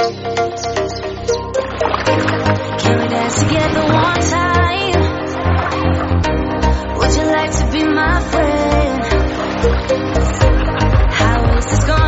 Would you like to be my friend? How is this going?